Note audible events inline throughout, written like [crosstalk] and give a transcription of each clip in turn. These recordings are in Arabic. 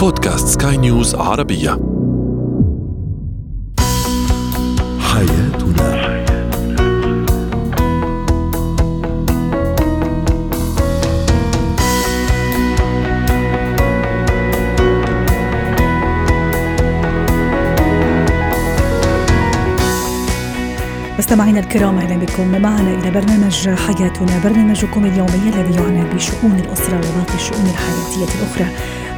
بودكاست سكاي نيوز عربية. حياتنا. مستمعينا الكرام أهلا بكم. معنا إلى برنامج حياتنا برنامجكم اليومي الذي يعنى بشؤون الأسرة وباقي الشؤون الحياتية الأخرى.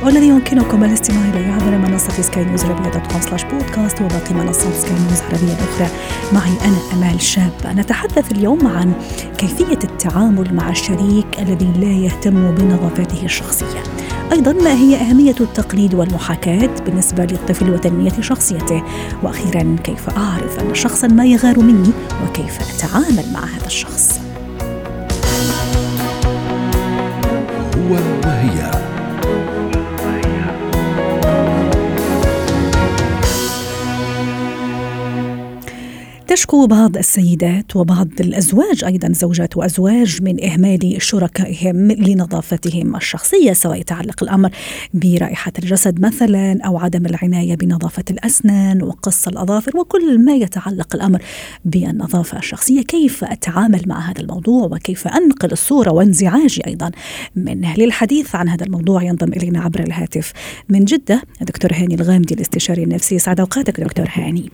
والذي يمكنكم الاستماع اليه عبر منصه سكاي نيوز عربيه dot com slash podcast وباقي منصات سكاي نيوز عربية الأخرى. معي أنا أمال شاب. نتحدث اليوم عن كيفية التعامل مع الشريك الذي لا يهتم بنظافته الشخصية. أيضا ما هي أهمية التقليد والمحاكاة بالنسبة للطفل وتنمية شخصيته؟ وأخيرا كيف أعرف أن شخصا ما يغار مني؟ وكيف أتعامل مع هذا الشخص؟ تشكو بعض السيدات وبعض الأزواج أيضا زوجات وأزواج من إهمال شركائهم لنظافتهم الشخصية سواء يتعلق الأمر برائحة الجسد مثلا أو عدم العناية بنظافة الأسنان وقص الأظافر وكل ما يتعلق الأمر بالنظافة الشخصية. كيف أتعامل مع هذا الموضوع وكيف أنقل الصورة وانزعاجي أيضا منه للحديث عن هذا الموضوع؟ ينضم إلينا عبر الهاتف من جدة الدكتور هاني الغامدي الاستشاري النفسي. سعد أوقاتك دكتور هاني.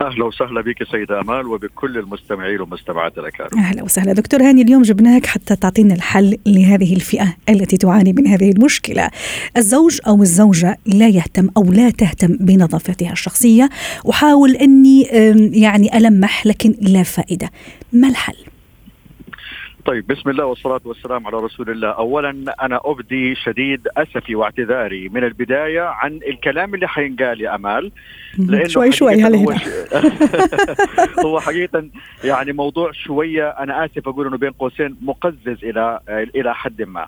أهلا وسهلا بك سيدة آمال وبكل المستمعين والمستمعات الأكارم. أهلا وسهلا دكتور هاني اليوم جبناك حتى تعطينا الحل لهذه الفئة التي تعاني من هذه المشكلة. الزوج أو الزوجة لا يهتم أو لا تهتم بنظافتها الشخصية وحاول أني يعني ألمح لكن لا فائدة. ما الحل؟ طيب بسم الله والصلاة والسلام على رسول الله. أولا أنا أبدي شديد أسفي واعتذاري من البداية عن الكلام اللي حينقال يا أمال. لأنه شوي شوي هل هو, [laughs] هو حقيقة يعني موضوع شوية أنا آسف أقول أنه بين قوسين مقزز إلى إلى حد ما.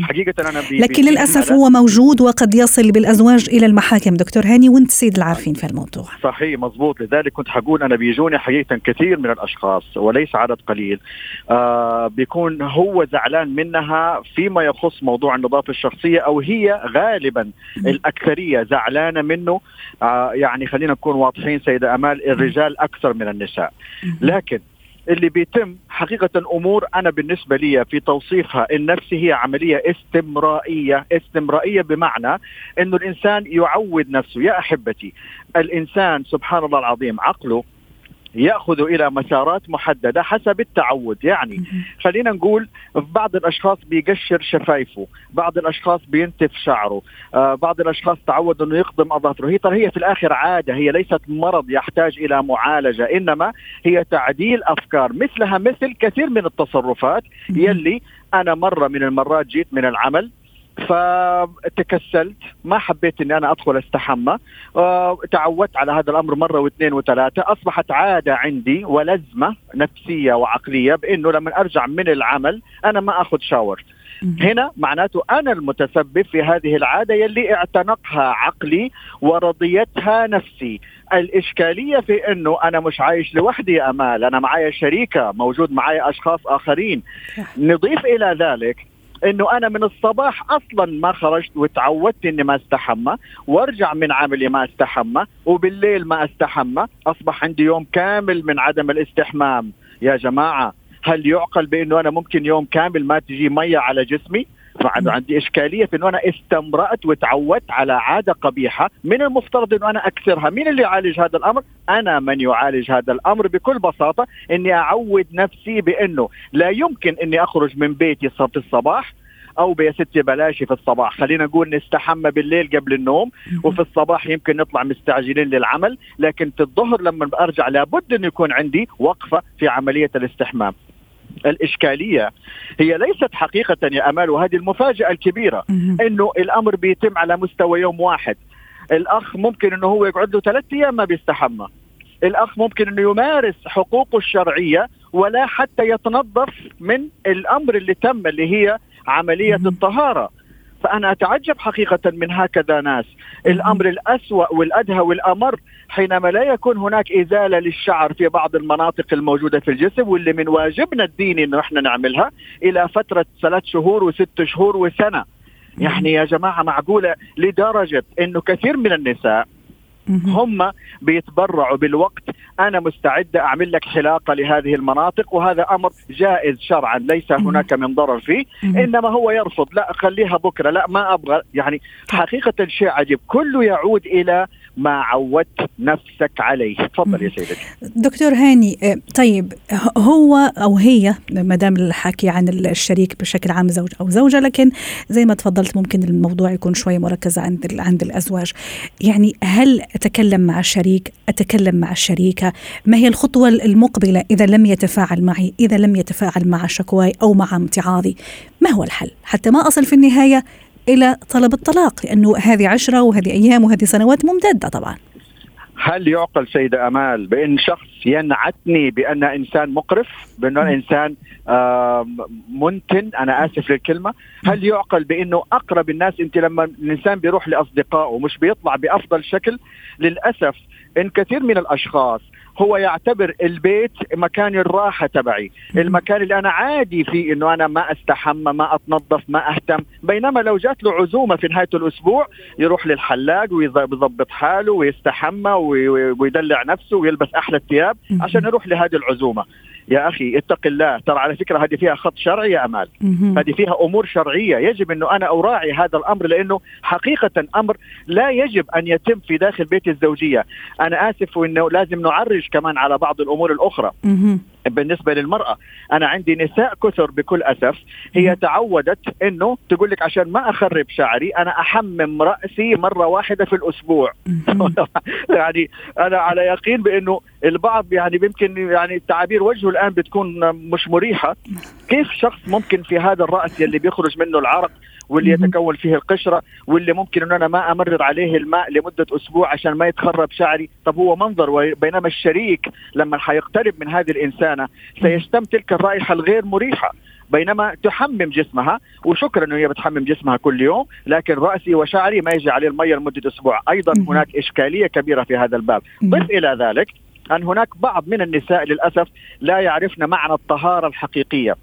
حقيقة أنا بي لكن للأسف هو موجود وقد يصل بالأزواج إلى المحاكم. دكتور هاني وأنت سيد العارفين في الموضوع. صحيح مضبوط لذلك كنت حقول أنا بيجوني حقيقة كثير من الأشخاص وليس عدد قليل. آه بيكون هو زعلان منها فيما يخص موضوع النظافة الشخصية أو هي غالبا الأكثرية زعلانة منه. آه يعني خلينا نكون واضحين سيدة أمال الرجال أكثر من النساء. لكن اللي بيتم حقيقة أمور أنا بالنسبة لي في توصيفها النفسي هي عملية استمرائية. استمرائية بمعنى أنه الإنسان يعود نفسه. يا أحبتي الإنسان سبحان الله العظيم عقله ياخذ إلى مسارات محددة حسب التعود. يعني خلينا نقول بعض الأشخاص بيقشر شفايفه بعض الأشخاص بينتف شعره آه بعض الأشخاص تعود إنه يقضم اظافره هي ترى هي في الآخر عادة هي ليست مرض يحتاج إلى معالجة إنما هي تعديل أفكار. مثلها مثل كثير من التصرفات يلي أنا مرة من المرات جيت من العمل فتكسلت. ما حبيت إني أنا أدخل أستحمى. أه تعودت على هذا الأمر مرة واثنين وثلاثة. أصبحت عادة عندي ولزمة نفسية وعقلية بإنه لما أرجع من العمل أنا ما آخذ شاور هنا معناته أنا المتسبب في هذه العادة يلي اعتنقها عقلي ورضيتها نفسي. الإشكالية في إنه أنا مش عايش لوحدي يا أمال. أنا معايا شريكة موجود معايا أشخاص آخرين. نضيف إلى ذلك إنه أنا من الصباح أصلا ما خرجت وتعودت إني ما استحمى وأرجع من عملي ما استحمى وبالليل ما استحمى أصبح عندي يوم كامل من عدم الاستحمام. يا جماعة هل يعقل بإنه أنا ممكن يوم كامل ما تجي مية على جسمي؟ فعندي إشكالية في أنه أنا استمرأت وتعودت على عادة قبيحة. من المفترض أنه أنا اكسرها مين اللي يعالج هذا الأمر؟ أنا من يعالج هذا الأمر بكل بساطة. إني أعود نفسي بأنه لا يمكن إني أخرج من بيتي في الصباح أو يا ستي بلاش في الصباح. خلينا نقول نستحمى بالليل قبل النوم وفي الصباح يمكن نطلع مستعجلين للعمل. لكن في الظهر لما أرجع لابد انه يكون عندي وقفة في عملية الاستحمام. الإشكالية هي ليست حقيقة يا أمال وهذه المفاجأة الكبيرة أنه الأمر بيتم على مستوى يوم واحد. الأخ ممكن أنه هو يقعد له ثلاثة أيام ما بيستحمى. الأخ ممكن أنه يمارس حقوقه الشرعية ولا حتى يتنظف من الأمر اللي تم اللي هي عملية الطهارة. فأنا أتعجب حقيقة من هكذا ناس. الأمر الأسوأ والأدهى والأمر حينما لا يكون هناك إزالة للشعر في بعض المناطق الموجودة في الجسم واللي من واجبنا الديني أنه إحنا نعملها إلى فترة ثلاث شهور وست شهور وسنة. يعني يا جماعة معقولة لدرجة إنه كثير من النساء هم بيتبرعوا بالوقت. أنا مستعده أعمل لك حلاقة لهذه المناطق وهذا أمر جائز شرعا ليس هناك من ضرر فيه. إنما هو يرفض. لا خليها بكرة. لا ما أبغى. يعني طيب. حقيقة شيء عجيب. كله يعود إلى ما عودت نفسك عليه. تفضل يا سيدتي. دكتور هاني آه، طيب هو أو هي ما دام الحكي عن الشريك بشكل عام زوج أو زوجة لكن زي ما تفضلت ممكن الموضوع يكون شوي مركز عند عند الأزواج. يعني هل أتكلم مع الشريك؟ أتكلم مع الشريكة؟ ما هي الخطوة المقبلة إذا لم يتفاعل معي إذا لم يتفاعل مع شكواي أو مع امتعاضي؟ ما هو الحل؟ حتى ما أصل في النهاية إلى طلب الطلاق لأنه هذه عشرة وهذه أيام وهذه سنوات ممتدة طبعا. هل يعقل سيدة أمال بأن شخص ينعتني بأن إنسان مقرف بأنه إنسان منتن؟ أنا آسف للكلمة. هل يعقل بأنه أقرب الناس؟ أنت لما الإنسان بيروح لأصدقائه مش بيطلع بأفضل شكل؟ للأسف إن كثير من الأشخاص هو يعتبر البيت مكان الراحة تبعي. المكان اللي أنا عادي فيه إنه أنا ما استحمى ما أتنظف ما أهتم. بينما لو جات له عزومة في نهاية الأسبوع يروح للحلاق ويظبط حاله ويستحمى ويدلع نفسه ويلبس أحلى الثياب عشان يروح لهذه العزومة. يا أخي اتق الله. ترى على فكرة هذه فيها خط شرعي يا أمال. هذه فيها أمور شرعية. يجب إنه أنا أراعي هذا الأمر لأنه حقيقة أمر لا يجب أن يتم في داخل بيت الزوجية. أنا آسف وانه لازم نعرج كمان على بعض الأمور الأخرى. بالنسبة للمرأة. أنا عندي نساء كثر بكل أسف. هي تعودت إنه تقول لك عشان ما أخرب شعري أنا أحمم رأسي مرة واحدة في الأسبوع. [laughs] يعني أنا على يقين بإنه البعض يعني يمكن يعني تعابير وجهه الآن بتكون مش مريحة. كيف شخص ممكن في هذا الرأس يلي بيخرج منه العرق واللي يتكون فيه القشرة واللي ممكن ان أنا ما امرر عليه الماء لمدة أسبوع عشان ما يتخرب شعري. طب هو منظر بينما الشريك لما حيقترب من هذه الإنسانة سيشتم تلك الرائحة الغير مريحة. بينما تحمم جسمها وشكرا إنه هي بتحمم جسمها كل يوم لكن رأسي وشعري ما يجي عليه المية لمدة أسبوع. أيضا هناك إشكالية كبيرة في هذا الباب. ضف إلى ذلك أن هناك بعض من النساء للأسف لا يعرفن معنى الطهارة الحقيقية.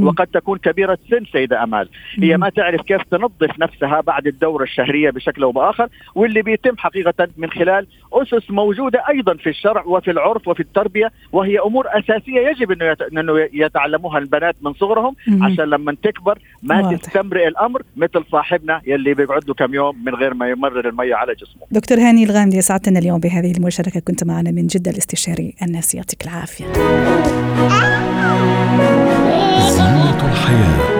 وقد تكون كبيرة سن سيدة أمال. هي ما تعرف كيف تنظف نفسها بعد الدورة الشهرية بشكل أو بآخر واللي بيتم حقيقة من خلال أسس موجودة أيضا في الشرع وفي العرف وفي التربية وهي أمور أساسية يجب أنه يتعلموها البنات من صغرهم عشان لما تكبر ما. تستمرئ الأمر مثل صاحبنا يلي بيقعد له كم يوم من غير ما يمرر المية على جسمه. دكتور هاني الغامدي سعدتنا اليوم بهذه المشاركة كنت معنا من جدة الاستشاري الناس يعطيك العافية. الحياة.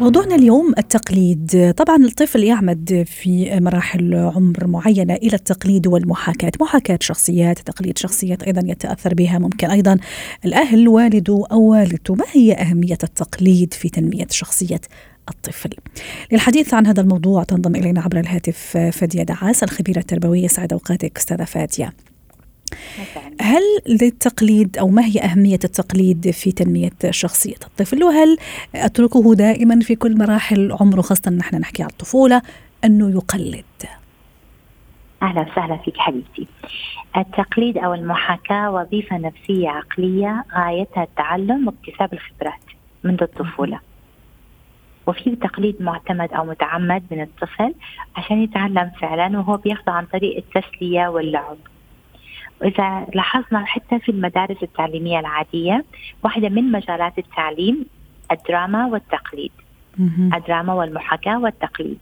موضوعنا اليوم التقليد. طبعا الطفل يعمد في مراحل عمر معينة إلى التقليد والمحاكاة. محاكاة شخصيات تقليد شخصيات أيضا يتأثر بها. ممكن أيضا الأهل والده أو والدته. ما هي أهمية التقليد في تنمية شخصية الطفل؟ للحديث عن هذا الموضوع تنضم إلينا عبر الهاتف فادية دعاس الخبيرة التربوية. سعد أوقاتك أستاذة فادية. هل للتقليد أو ما هي أهمية التقليد في تنمية شخصية الطفل وهل أتركه دائما في كل مراحل عمره خاصة نحن نحكي عن الطفولة أنه يقلد أهلا وسهلا فيك حبيبتي. التقليد أو المحاكاة وظيفة نفسية عقلية غايتها التعلم واكتساب الخبرات منذ الطفولة. وفي تقليد معتمد أو متعمد من الطفل عشان يتعلم فعلا وهو بياخذه عن طريق التسلية واللعب. وإذا لاحظنا حتى في المدارس التعليمية العادية واحدة من مجالات التعليم الدراما والتقليد. الدراما والمحاكاة والتقليد.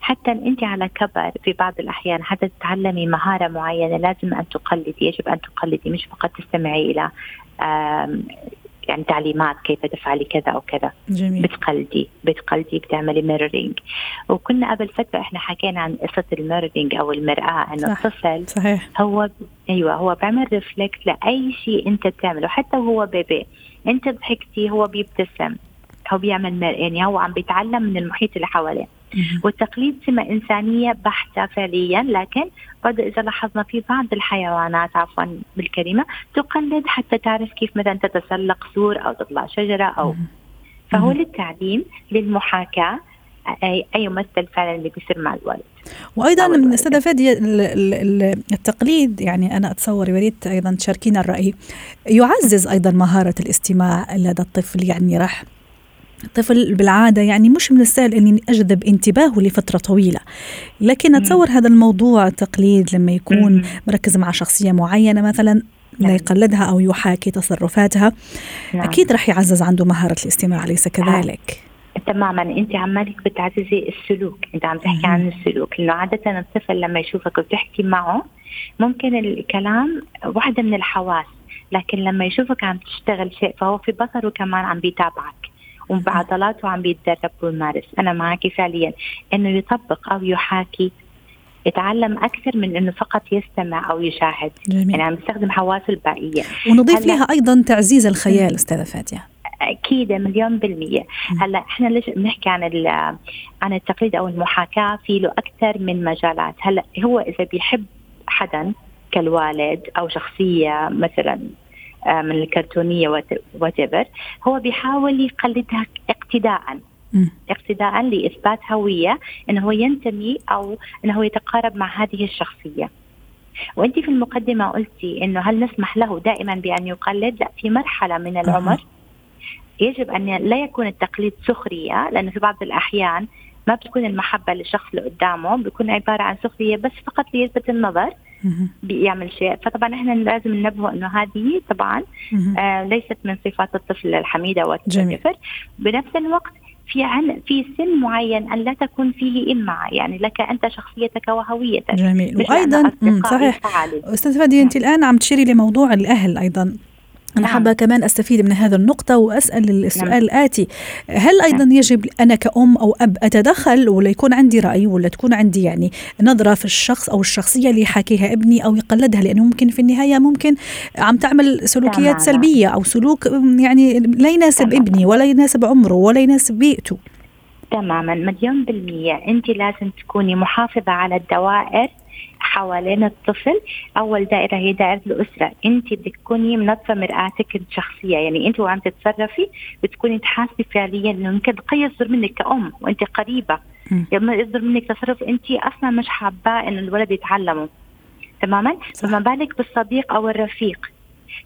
حتى أنت على كبر في بعض الأحيان حتى تتعلمي مهارة معينة لازم أن تقلدي يجب أن تقلدي مش فقط تستمعي إلى يعني تعليمات كيف تفعلي كذا أو كذا جميل. بتقلدي بتقلدي بتعملي mirroring وكنا قبل فترة إحنا حكينا عن قصة ال mirroring أو المرآة إنه الطفل صحيح. هو أيوه هو بيعمل reflect لأي شيء أنت بتعمله حتى وهو baby أنت ضحكتي هو بيبتسم هو بيعمل يعني هو عم بيتعلم من المحيط اللي حواليه والتقليد سمة إنسانية بحتة فعليا لكن برضه إذا لاحظنا في بعض الحيوانات عفوا بالكلمة تقلد حتى تعرف كيف مثلا تتسلق سور أو تطلع شجرة أو فهو للتعليم للمحاكاة أي, يمثل فعلا اللي بيصير مع الولد. وأيضا من أستاذة فادية التقليد يعني أنا أتصور يريد أيضا تشاركينا الرأي. يعزز أيضا مهارة الاستماع لدى الطفل يعني راح الطفل بالعادة يعني مش من السهل إني أجذب انتباهه لفترة طويلة. لكن أتصور هذا الموضوع التقليد لما يكون مركز مع شخصية معينة مثلا لا نعم. يقلدها أو يحاكي تصرفاتها. نعم. أكيد راح يعزز عنده مهارة الاستماع أليس كذلك؟ تماما. أنت عمالك بتعززي السلوك. أنت عم تحكي عن السلوك. لأنه عادة الطفل لما يشوفك وبتحكي معه ممكن الكلام واحدة من الحواس. لكن لما يشوفك عم تشتغل شيء فهو في بصره كمان عم بيتابعك. وبعضلاته عم بيتدرب ويمارس أنا معك فعليا. إنه يطبق أو يحاكي يتعلم أكثر من إنه فقط يستمع أو يشاهد. جميل. يعني عم يستخدم حواسه الباقيه ونضيف لها أيضا تعزيز الخيال أستاذة فاتية. أكيد مليون بالمية. هلأ إحنا ليش بنحكي عن عن التقليد أو المحاكاة؟ في له أكثر من مجالات. هلأ هو إذا بيحب حدا كالوالد أو شخصية مثلا من الكرتونية وات هو بيحاول يقلدها اقتداء اقتداء لإثبات هوية إنه هو ينتمي أو إنه هو يتقارب مع هذه الشخصية. وأنت في المقدمة قلتي إنه هل نسمح له دائما بأن يقلد؟ لا في مرحلة من العمر يجب أن لا يكون التقليد سخرية لأنه في بعض الأحيان ما بتكون المحبة للشخص اللي قدامه بيكون عبارة عن سخرية بس فقط ليلفت النظر بيعمل شيء. فطبعا إحنا لازم ننبهه إنه هذه طبعا آه ليست من صفات الطفل الحميدة والكفر بنفس الوقت في عن في سن معين أن لا تكون فيه إمعة. يعني لك أنت شخصيتك وهويتك. جميل. وأيضا صحيح. أستاذ فادي أنت نعم. الآن عم تشيري لموضوع الأهل أيضا. أنا نعم. حابة كمان أستفيد من هذا النقطة وأسأل السؤال نعم. الآتي هل أيضا نعم. يجب أنا كأم أو أب أتدخل ولا يكون عندي رأي ولا تكون عندي يعني نظرة في الشخص أو الشخصية اللي يحاكيها ابني أو يقلدها لأنه ممكن في النهاية ممكن عم تعمل سلوكيات نعم. سلبية أو سلوك يعني لا يناسب نعم. ابني ولا يناسب عمره ولا يناسب بيئته تماما مليون بالمية أنت لازم تكوني محافظة على الدوائر حوالين الطفل. أول دائرة هي دائرة الأسرة. أنت بدك تكوني منظفه مرآتك الشخصية. يعني أنت وعم تتصرفي بتكوني تحاسبي فعليا إنه يمكن يصدر منك كأم وأنت قريبة. لما يصدر منك تصرف أنت أصلا مش حاباه إنه الولد يتعلمه. تماما؟ فما بالك بالصديق أو الرفيق.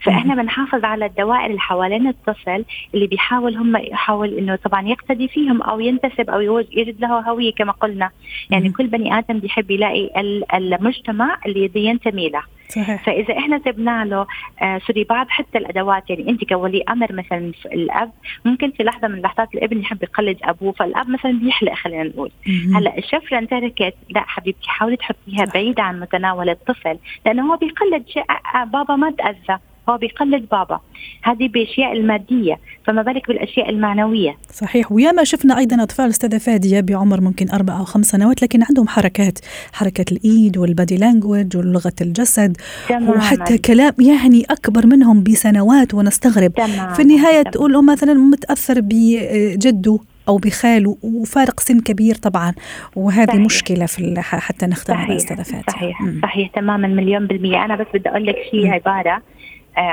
فإحنا بنحافظ على الدوائر اللي حوالين الطفل اللي بيحاول هم يحاول إنه طبعا يقتدي فيهم أو ينتسب أو يجد له هوية كما قلنا. يعني كل بني آدم بيحب يلاقي المجتمع اللي ينتمي له. صحيح. فإذا إحنا سبنا له آه sorry بعض حتى الأدوات يعني أنت كولي أمر مثلا الأب ممكن في لحظة من اللحظات الابن يحب يقلد أبوه فالأب مثلا بيحلق خلينا نقول. هلأ الشفرة انتركت لا حبيبتي حاولي تحطيها بعيده عن متناول الطفل لأنه هو بيقلد شيء آه، بابا ما تأذى. هو بيقلد بابا. هذه بأشياء المادية فما بالك بالأشياء المعنوية؟ صحيح. وياما شفنا أيضا أطفال أستاذة فادية بعمر ممكن أربع أو خمس سنوات لكن عندهم حركات. حركة الإيد والبادي لانجوج ولغة الجسد تماما. وحتى كلام يعني أكبر منهم بسنوات ونستغرب. تماما. في النهاية تماما. تقول مثلا متأثر بجده أو بخاله وفارق سن كبير طبعا. وهذه صحيح. مشكلة في حتى نختم أستاذة فاتن صحيح. صحيح. تماما مليون بالمية. أنا بس بدي أقول لك شيء عبارة.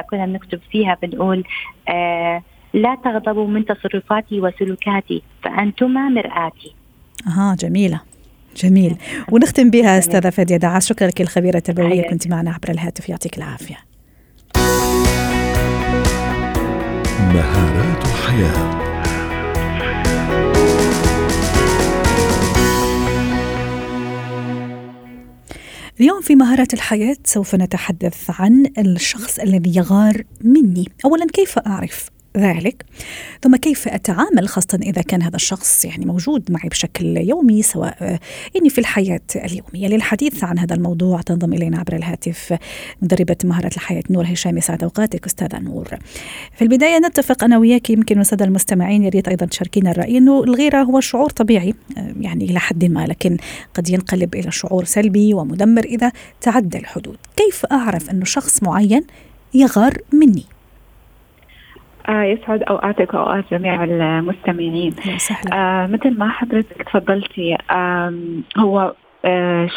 كنا بنكتب فيها بنقول آه لا تغضبوا من تصرفاتي وسلوكاتي فأنتما مرآتي. أها جميلة جميل. ونختم بها أستاذة فادية دعاس شكرا لك الخبيرة التربويه كنت معنا عبر الهاتف. يعطيك العافية. مهارات حياة. اليوم في مهارات الحياة سوف نتحدث عن الشخص الذي يغار مني. أولا كيف أعرف؟ ذلك. ثم كيف أتعامل خاصة إذا كان هذا الشخص يعني موجود معي بشكل يومي سواء يعني في الحياة اليومية؟ للحديث عن هذا الموضوع تنضم إلينا عبر الهاتف مدربة مهارات الحياة نور هشام يسعد أوقاتك أستاذة نور. في البداية نتفق أنا وياك يمكن السادة المستمعين يا ريت أيضا تشاركينا الرأي أنه الغيرة هو شعور طبيعي يعني إلى حد ما لكن قد ينقلب إلى شعور سلبي ومدمر إذا تعدى الحدود. كيف أعرف أنه شخص معين يغار مني؟ آه يسعد أوقاتك وأوقات جميع المستمعين. آه مثل ما حضرتك تفضلتي آه هو آه،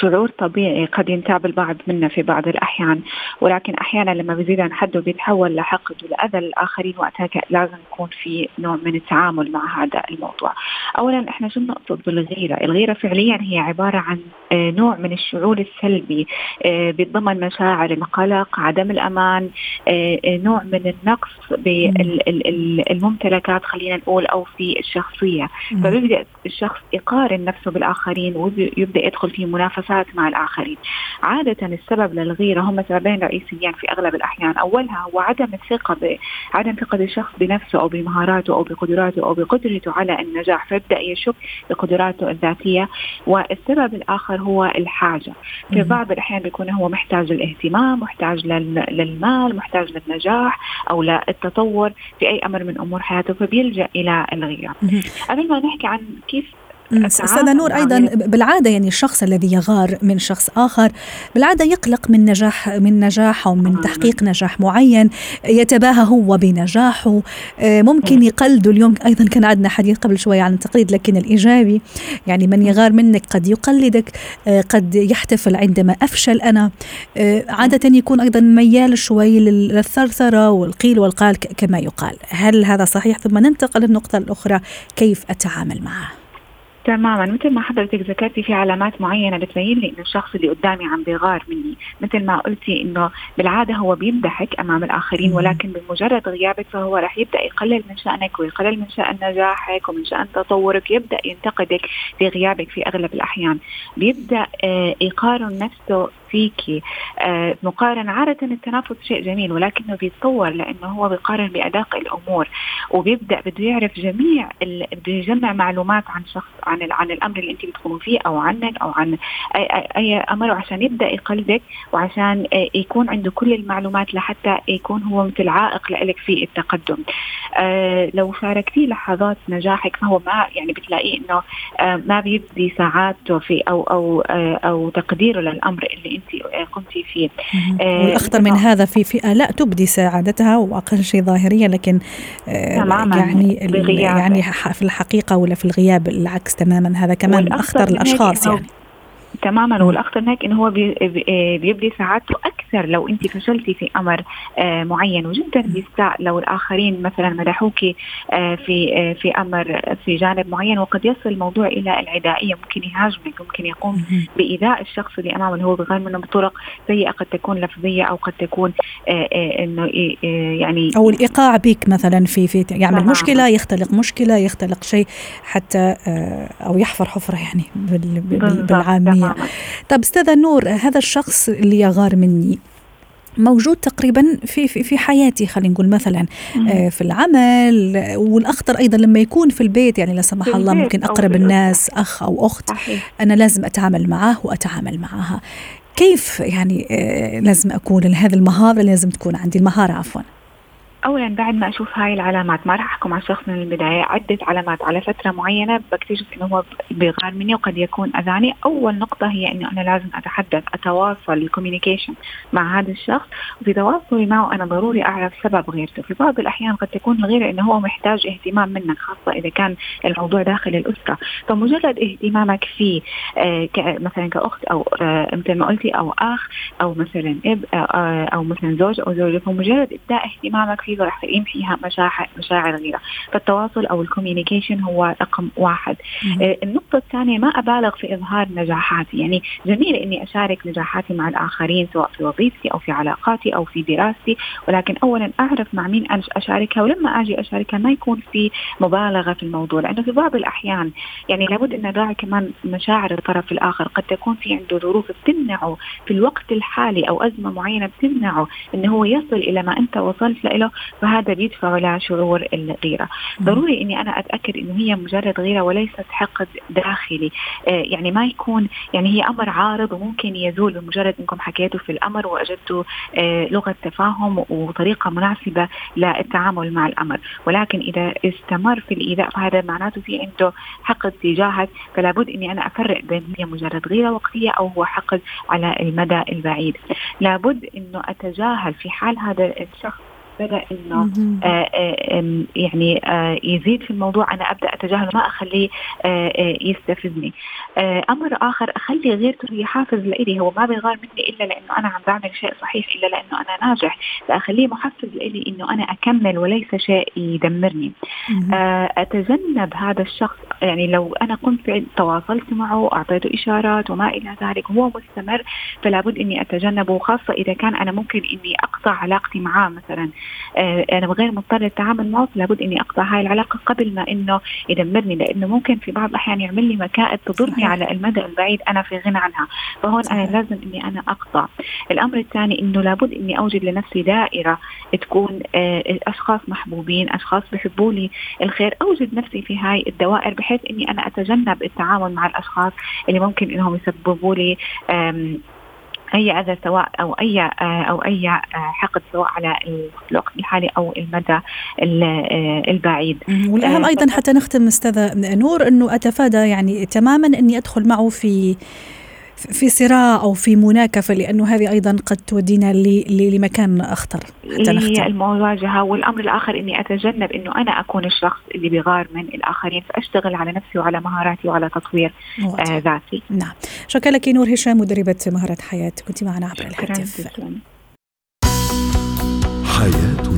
شعور طبيعي قد ينتاب البعض منا في بعض الأحيان. ولكن أحيانا لما بيزيد عن حده بيتحول لحقد ولأذى الآخرين وقتها لازم يكون في نوع من التعامل مع هذا الموضوع. أولا إحنا شو بنقصد بالغيرة؟ الغيرة فعليا هي عبارة عن آه، نوع من الشعور السلبي آه، بيتضمن مشاعر القلق عدم الأمان نوع من النقص بالممتلكات خلينا نقول أو في الشخصية. فبيبدأ الشخص يقارن نفسه بالآخرين ويبدأ يدخل في منافسات مع الآخرين. عادة السبب للغيرة هم سببين رئيسيين في أغلب الأحيان. أولها هو عدم الثقة عدم ثقة الشخص بنفسه أو بمهاراته أو بقدراته أو بقدرته على النجاح فيبدأ يشك بقدراته الذاتية. والسبب الآخر هو الحاجة. في بعض الأحيان بيكون هو محتاج للاهتمام محتاج للمال محتاج للنجاح أو للتطور في أي أمر من أمور حياته فبيلجأ إلى الغيرة. قبل ما نحكي عن كيف أستاذة نور أيضا بالعادة يعني الشخص الذي يغار من شخص آخر بالعادة يقلق من نجاح من نجاح أو من تحقيق نجاح معين يتباهى هو بنجاحه. آه، ممكن يقلده اليوم. أيضا كان عندنا حديث قبل شوية عن التقليد لكن الإيجابي يعني من يغار منك قد يقلدك آه، قد يحتفل عندما أفشل أنا. آه، عادة يكون أيضا ميال شوي للثرثرة والقيل والقال كما يقال. هل هذا صحيح؟ ثم ننتقل للنقطة الأخرى كيف أتعامل معه؟ تماما. مثل ما حضرتك ذكرتي في علامات معينة بتبين لي إنه الشخص اللي قدامي عم بيغار مني. مثل ما قلتي إنه بالعادة هو بيمدحك أمام الآخرين ولكن بمجرد غيابك فهو رح يبدأ يقلل من شأنك ويقلل من شأن نجاحك ومن شأن تطورك. يبدأ ينتقدك في غيابك في أغلب الأحيان. بيبدأ آه، يقارن نفسه فيكي آه مقارنة عادة التنافس شيء جميل ولكنه بيتطور لأنه هو بيقارن بأدق الأمور وبيبدأ بده يعرف جميع بده يجمع معلومات عن شخص عن عن الأمر اللي أنت بتكونوا فيه أو عنك أو عن أي, أي, أمر عشان يبدأ يقلدك وعشان آه يكون عنده كل المعلومات لحتى يكون هو مثل عائق لك في التقدم. آه لو شاركتيه لحظات نجاحك فهو ما يعني بتلاقيه إنه آه ما بيبدي ساعاته في أو أو آه أو تقديره للأمر اللي انت قمتي فيه. آه والأخطر من هذا في فئه لا تبدي سعادتها وأقل شيء ظاهريا لكن آه يعني يعني في الحقيقة ولا في الغياب العكس تماما هذا كمان أخطر الأشخاص يعني. تماما. والاخطر هناك انه هو بيبدي سعادته أكثر لو أنت فشلتي في أمر آه، معين. وجدا بيستاء لو الآخرين مثلا مدحوك آه، في آه، في أمر في جانب معين. وقد يصل الموضوع إلى العدائية. ممكن يهاجمك ممكن يقوم بإيذاء الشخص اللي أمامه. اللي هو بغير منه بطرق سيئة قد تكون لفظية أو قد تكون إنه يعني أو الإيقاع بك مثلا في في يعمل مشكلة يختلق مشكلة يختلق شيء حتى أو يحفر حفرة يعني بالعامية. طب أستاذة نور هذا الشخص اللي يغار مني موجود تقريبا في في في حياتي خلينا نقول مثلا آه في العمل والأخطر أيضا لما يكون في البيت يعني لا سمح الله ممكن أقرب الناس أخ أو أخت. صحيح. أنا لازم أتعامل معاه وأتعامل معها. كيف يعني آه لازم أكون هذه المهارة لازم تكون عندي المهارة عفوا؟ اولا بعد ما أشوف هاي العلامات ما راح أحكم على الشخص من البداية. عدة علامات على فترة معينة بكتشف إنه هو بيغار مني وقد يكون أذاني. أول نقطة هي إنه أنا لازم أتحدث أتواصل الكوميونيكيشن مع هذا الشخص. وفي تواصلي معه أنا ضروري أعرف سبب غيرته. في بعض الأحيان قد تكون الغيره إنه هو محتاج اهتمام منك خاصة إذا كان الموضوع داخل الأسرة. فمجرد اهتمامك فيه آه مثلا كأخت أو آه مثل ما قلتي أو أخ أو مثلا اب آه أو مثلا زوج أو زوجة فمجرد إبداء اهتمامك فيه راح يمحيها مشاعر مشاعر غيره فالتواصل أو ال communication هو رقم واحد. آه النقطة الثانية ما أبالغ في إظهار نجاحاتي. يعني جميل إني أشارك نجاحاتي مع الآخرين سواء في وظيفتي أو في علاقاتي أو في دراستي ولكن اولا أعرف مع مين أشاركها ولما أجي أشاركها ما يكون في مبالغة في الموضوع لأنه في بعض الأحيان يعني لابد أن نراعي كمان مشاعر الطرف الآخر. قد تكون في عنده ظروف بتمنعه في الوقت الحالي أو أزمة معينة بتمنعه إنه هو يصل إلى ما أنت وصلت له فهذا بيدفع لشعور الغيرة. ضروري إني أنا أتأكد إنه هي مجرد غيرة وليست حقد داخلي. آه يعني ما يكون يعني هي أمر عارض وممكن يزول بمجرد إنكم حكيتوا في الأمر واجدتوا آه لغة تفاهم وطريقة مناسبة للتعامل مع الأمر. ولكن إذا استمر في الإيذاء فهذا معناته في عنده حقد تجاهك فلا بد إني أنا أفرق بين هي مجرد غيرة وقتيه أو هو حقد على المدى البعيد. لابد إنه أتجاهل في حال هذا الشخص. بدا إنه آه، آه، يعني آه، يزيد في الموضوع. أنا أبدأ أتجاهله ما أخليه يستفزني. أمر آخر أخلي غيرته هي حافز لإلي. هو ما بيغار مني إلا لأنه أنا عم بعمل شيء صحيح إلا لأنه أنا ناجح. فأخليه محفز لإلي إنه أنا أكمل وليس شيء يدمرني. أتجنب هذا الشخص. يعني لو أنا كنت تواصلت معه أعطيته إشارات وما إلى ذلك هو مستمر فلا بد إني أتجنبه خاصة إذا كان أنا ممكن إني أقطع علاقتي معاه مثلا. آه، أنا غير مضطر التعامل معه لابد إني أقطع هاي العلاقة قبل ما إنه يدمرني لأنه ممكن في بعض الأحيان يعمل لي مكائد تضرني على المدى البعيد أنا في غنى عنها. فهون أنا لازم إني أنا أقطع. الأمر الثاني إنه لابد إني أوجد لنفسي دائرة تكون آه، أشخاص محبوبين أشخاص بحبوا لي الخير أوجد نفسي في هاي الدوائر بحيث إني أنا أتجنب التعامل مع الأشخاص اللي ممكن إنهم يسببوا لي أي اذى سواء أو أي أو أي حقد سواء على الوقت الحالي أو المدى البعيد. والاهم أيضا حتى نختم أستاذة نور أنه أتفادى يعني تماما أني أدخل معه في في صراع أو في مناكفة لأنه هذه أيضا قد تودينا لمكان أخطر حتى هي المواجهة والأمر الآخر إني أتجنب إنه أنا أكون الشخص اللي بيغار من الآخرين فأشتغل على نفسي وعلى مهاراتي وعلى تطوير آه ذاتي. نعم. شكرا لك نور هشام مدربة مهارات حياة. كنت معنا عبر الهاتف. حياتنا